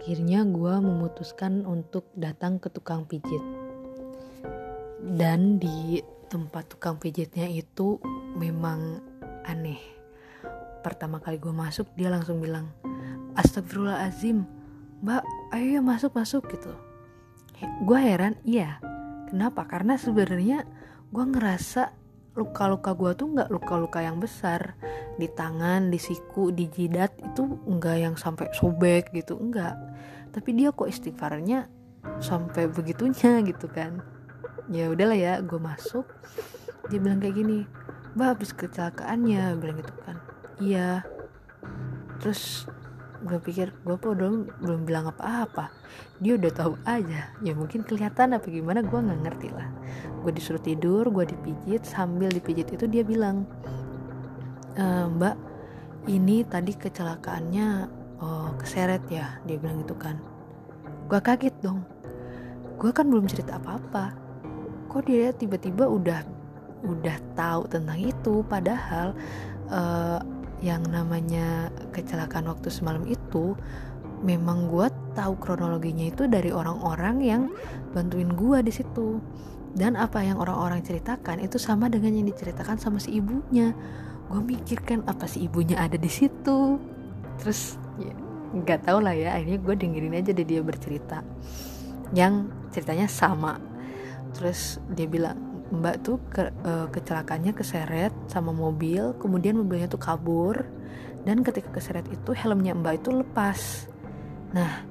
akhirnya gue memutuskan untuk datang ke tukang pijit. Dan di tempat tukang pijitnya itu memang aneh. Pertama kali gue masuk dia langsung bilang astagfirullahalazim mbak ayo ya masuk masuk gitu. Gue heran iya kenapa? Karena sebenarnya gue ngerasa luka-luka gue tuh nggak luka-luka yang besar di tangan, di siku, di jidat itu enggak yang sampai sobek gitu, enggak. Tapi dia kok istighfarnya sampai begitunya gitu kan. Ya udahlah ya, gue masuk. Dia bilang kayak gini, "Mbak habis kecelakaannya," bilang gitu kan. Iya. Terus gue pikir gue belum belum bilang apa-apa. Dia udah tahu aja. Ya mungkin kelihatan apa gimana gue nggak ngerti lah. Gue disuruh tidur gue dipijit. Sambil dipijit itu dia bilang e, mbak ini tadi kecelakaannya oh, keseret ya dia bilang gitu kan. Gue kaget dong. Gue kan belum cerita apa-apa. Kok dia tiba-tiba udah udah tahu tentang itu? Padahal uh, yang namanya kecelakaan waktu semalam itu memang gue tahu kronologinya itu dari orang-orang yang bantuin gue di situ. Dan apa yang orang-orang ceritakan itu sama dengan yang diceritakan sama si ibunya. Gue mikirkan apa si ibunya ada di situ? Terus ya nggak tau lah ya akhirnya gue dengerin aja deh dia bercerita. Yang ceritanya sama. Terus dia bilang mbak tuh ke, uh, kecelakaannya keseret sama mobil kemudian mobilnya tuh kabur dan ketika keseret itu helmnya mbak itu lepas. Nah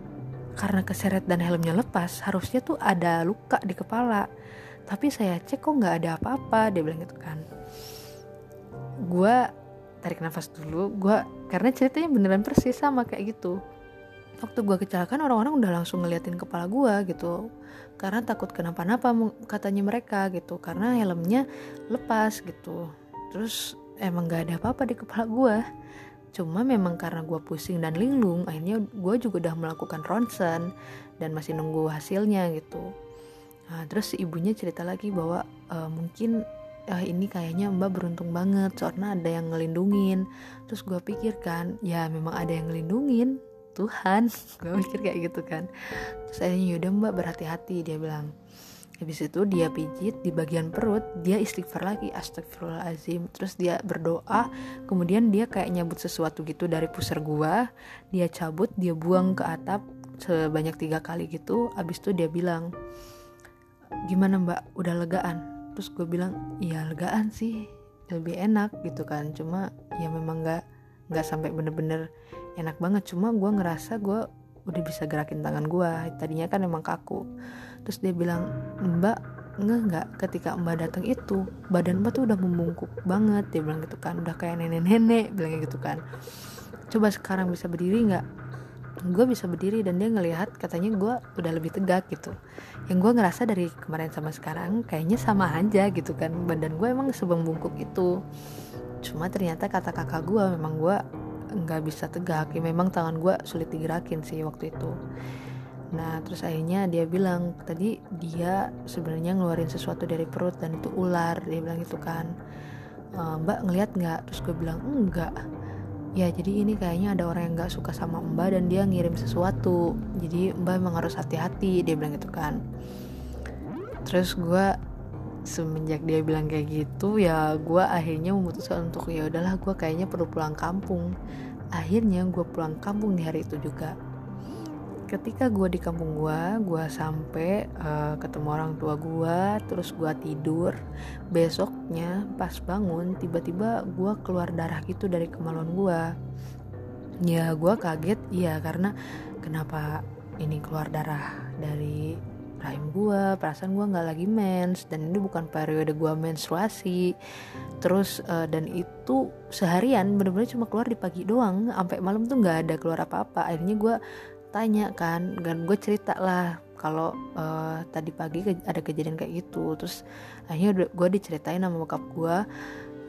karena keseret dan helmnya lepas harusnya tuh ada luka di kepala. Tapi saya cek kok nggak ada apa-apa dia bilang gitu kan. Gue tarik nafas dulu gue karena ceritanya beneran persis sama kayak gitu waktu gue kecelakaan orang-orang udah langsung ngeliatin kepala gue gitu. Karena takut kenapa-napa katanya mereka gitu. Karena helmnya lepas gitu. Terus emang gak ada apa-apa di kepala gue cuma memang karena gue pusing dan linglung akhirnya gue juga udah melakukan ronsen dan masih nunggu hasilnya gitu. Nah, terus ibunya cerita lagi bahwa uh, mungkin uh, ini kayaknya mbak beruntung banget soalnya ada yang ngelindungin. Terus gue pikirkan ya memang ada yang ngelindungin Tuhan. Gue mikir kayak gitu kan. Terus akhirnya yaudah mbak berhati-hati dia bilang. Habis itu dia pijit di bagian perut dia istighfar lagi astagfirullahalazim terus dia berdoa kemudian dia kayak nyabut sesuatu gitu dari pusar gua. Dia cabut dia buang ke atap sebanyak tiga kali gitu. Abis itu dia bilang gimana mbak? Udah legaan? Terus gue bilang iya legaan sih. Lebih enak gitu kan. Cuma ya memang nggak nggak sampai bener-bener enak banget. Cuma gue ngerasa gue udah bisa gerakin tangan gue tadinya kan emang kaku. Terus dia bilang mbak nggak nggak ketika mbak datang itu badan mbak tuh udah membungkuk banget. Dia bilang gitu kan. Udah kayak nenek-nenek bilang gitu kan. Coba sekarang bisa berdiri nggak? Gue bisa berdiri dan dia ngelihat katanya gue udah lebih tegak gitu. Yang gue ngerasa dari kemarin sama sekarang kayaknya sama aja gitu kan. Badan gue emang sebembungkuk itu cuma ternyata kata kakak gue memang gue nggak bisa tegak. Ya memang tangan gue sulit digerakin sih waktu itu. Nah terus akhirnya dia bilang tadi dia sebenarnya ngeluarin sesuatu dari perut dan itu ular. Dia bilang gitu kan. E, mbak ngelihat nggak? Terus gue bilang enggak. Ya jadi ini kayaknya ada orang yang nggak suka sama mbak dan dia ngirim sesuatu. Jadi mbak emang harus hati-hati dia bilang gitu kan. Terus gue semenjak dia bilang kayak gitu ya gue akhirnya memutuskan untuk ya udahlah gue kayaknya perlu pulang kampung. Akhirnya gue pulang kampung di hari itu juga. Ketika gue di kampung gue gue sampai uh, ketemu orang tua gue terus gue tidur. Besoknya pas bangun tiba-tiba gue keluar darah gitu dari kemaluan gue ya gue kaget iya karena kenapa ini keluar darah dari rahim gue perasaan gue nggak lagi mens dan ini bukan periode gue menstruasi. Terus uh, dan itu seharian bener-bener cuma keluar di pagi doang sampai malam tuh nggak ada keluar apa-apa. Akhirnya gue tanya kan dan gue cerita lah kalau uh, tadi pagi ke ada kejadian kayak gitu. Terus akhirnya gue diceritain sama bokap gue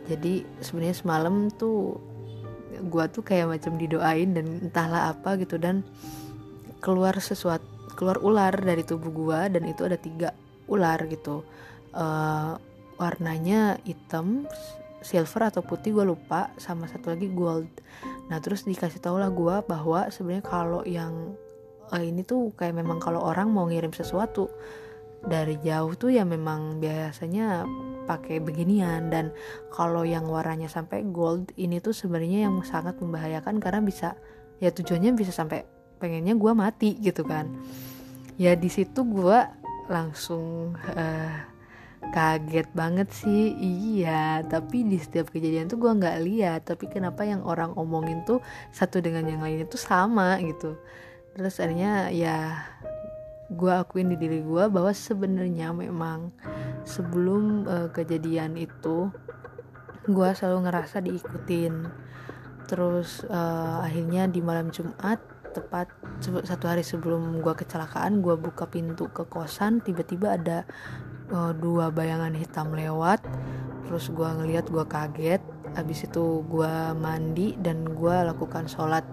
jadi sebenarnya semalam tuh gue tuh kayak macam didoain dan entahlah apa gitu dan keluar sesuatu keluar ular dari tubuh gua dan itu ada tiga ular gitu. Uh, warnanya hitam silver atau putih gue lupa sama satu lagi gold. Nah terus dikasih tau lah gue bahwa sebenarnya kalau yang uh, ini tuh kayak memang kalau orang mau ngirim sesuatu dari jauh tuh ya memang biasanya pakai beginian. Dan kalau yang warnanya sampai gold ini tuh sebenarnya yang sangat membahayakan karena bisa ya tujuannya bisa sampai pengennya gue mati gitu kan. Ya di situ gue langsung uh, kaget banget sih. Iya tapi di setiap kejadian tuh gue nggak lihat. Tapi kenapa yang orang omongin tuh satu dengan yang lainnya tuh sama gitu. Terus akhirnya ya gue akuin di diri gue bahwa sebenarnya memang sebelum uh, kejadian itu gue selalu ngerasa diikutin. Terus uh, akhirnya di malam Jumat tepat satu hari sebelum gue kecelakaan gue buka pintu ke kosan tiba-tiba ada uh, dua bayangan hitam lewat. Terus gue ngeliat gue kaget. Habis itu gue mandi dan gue lakukan sholat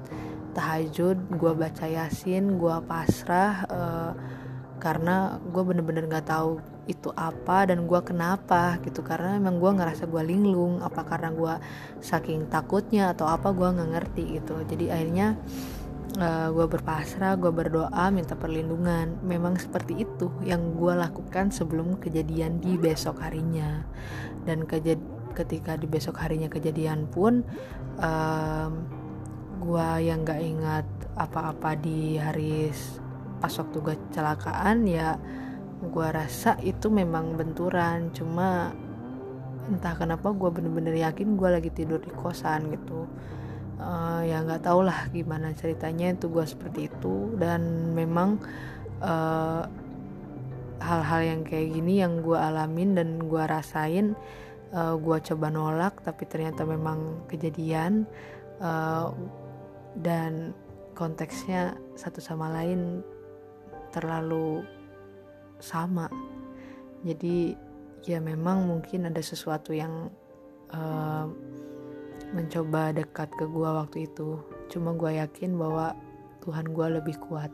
tahajud gue baca yasin gue pasrah uh, karena gue bener-bener nggak tahu itu apa dan gue kenapa gitu. Karena emang gue ngerasa gue linglung apa karena gue saking takutnya atau apa gue nggak ngerti gitu. Jadi akhirnya uh, eh, gue berpasrah gue berdoa minta perlindungan. Memang seperti itu yang gue lakukan sebelum kejadian di besok harinya. Dan kejad ketika di besok harinya kejadian pun um, gue yang nggak ingat apa-apa di hari pas waktu gue kecelakaan ya gue rasa itu memang benturan. Cuma entah kenapa gue bener-bener yakin gue lagi tidur di kosan gitu uh, ya nggak tau lah gimana ceritanya itu gue seperti itu. Dan memang eh, hal-hal yang kayak gini yang gue alamin dan gue rasain uh, eh, gue coba nolak tapi ternyata memang kejadian. Uh, dan konteksnya satu sama lain terlalu sama. Jadi ya memang mungkin ada sesuatu yang uh, mencoba dekat ke gue waktu itu. Cuma gue yakin bahwa Tuhan gue lebih kuat.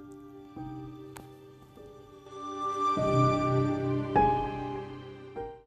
thank you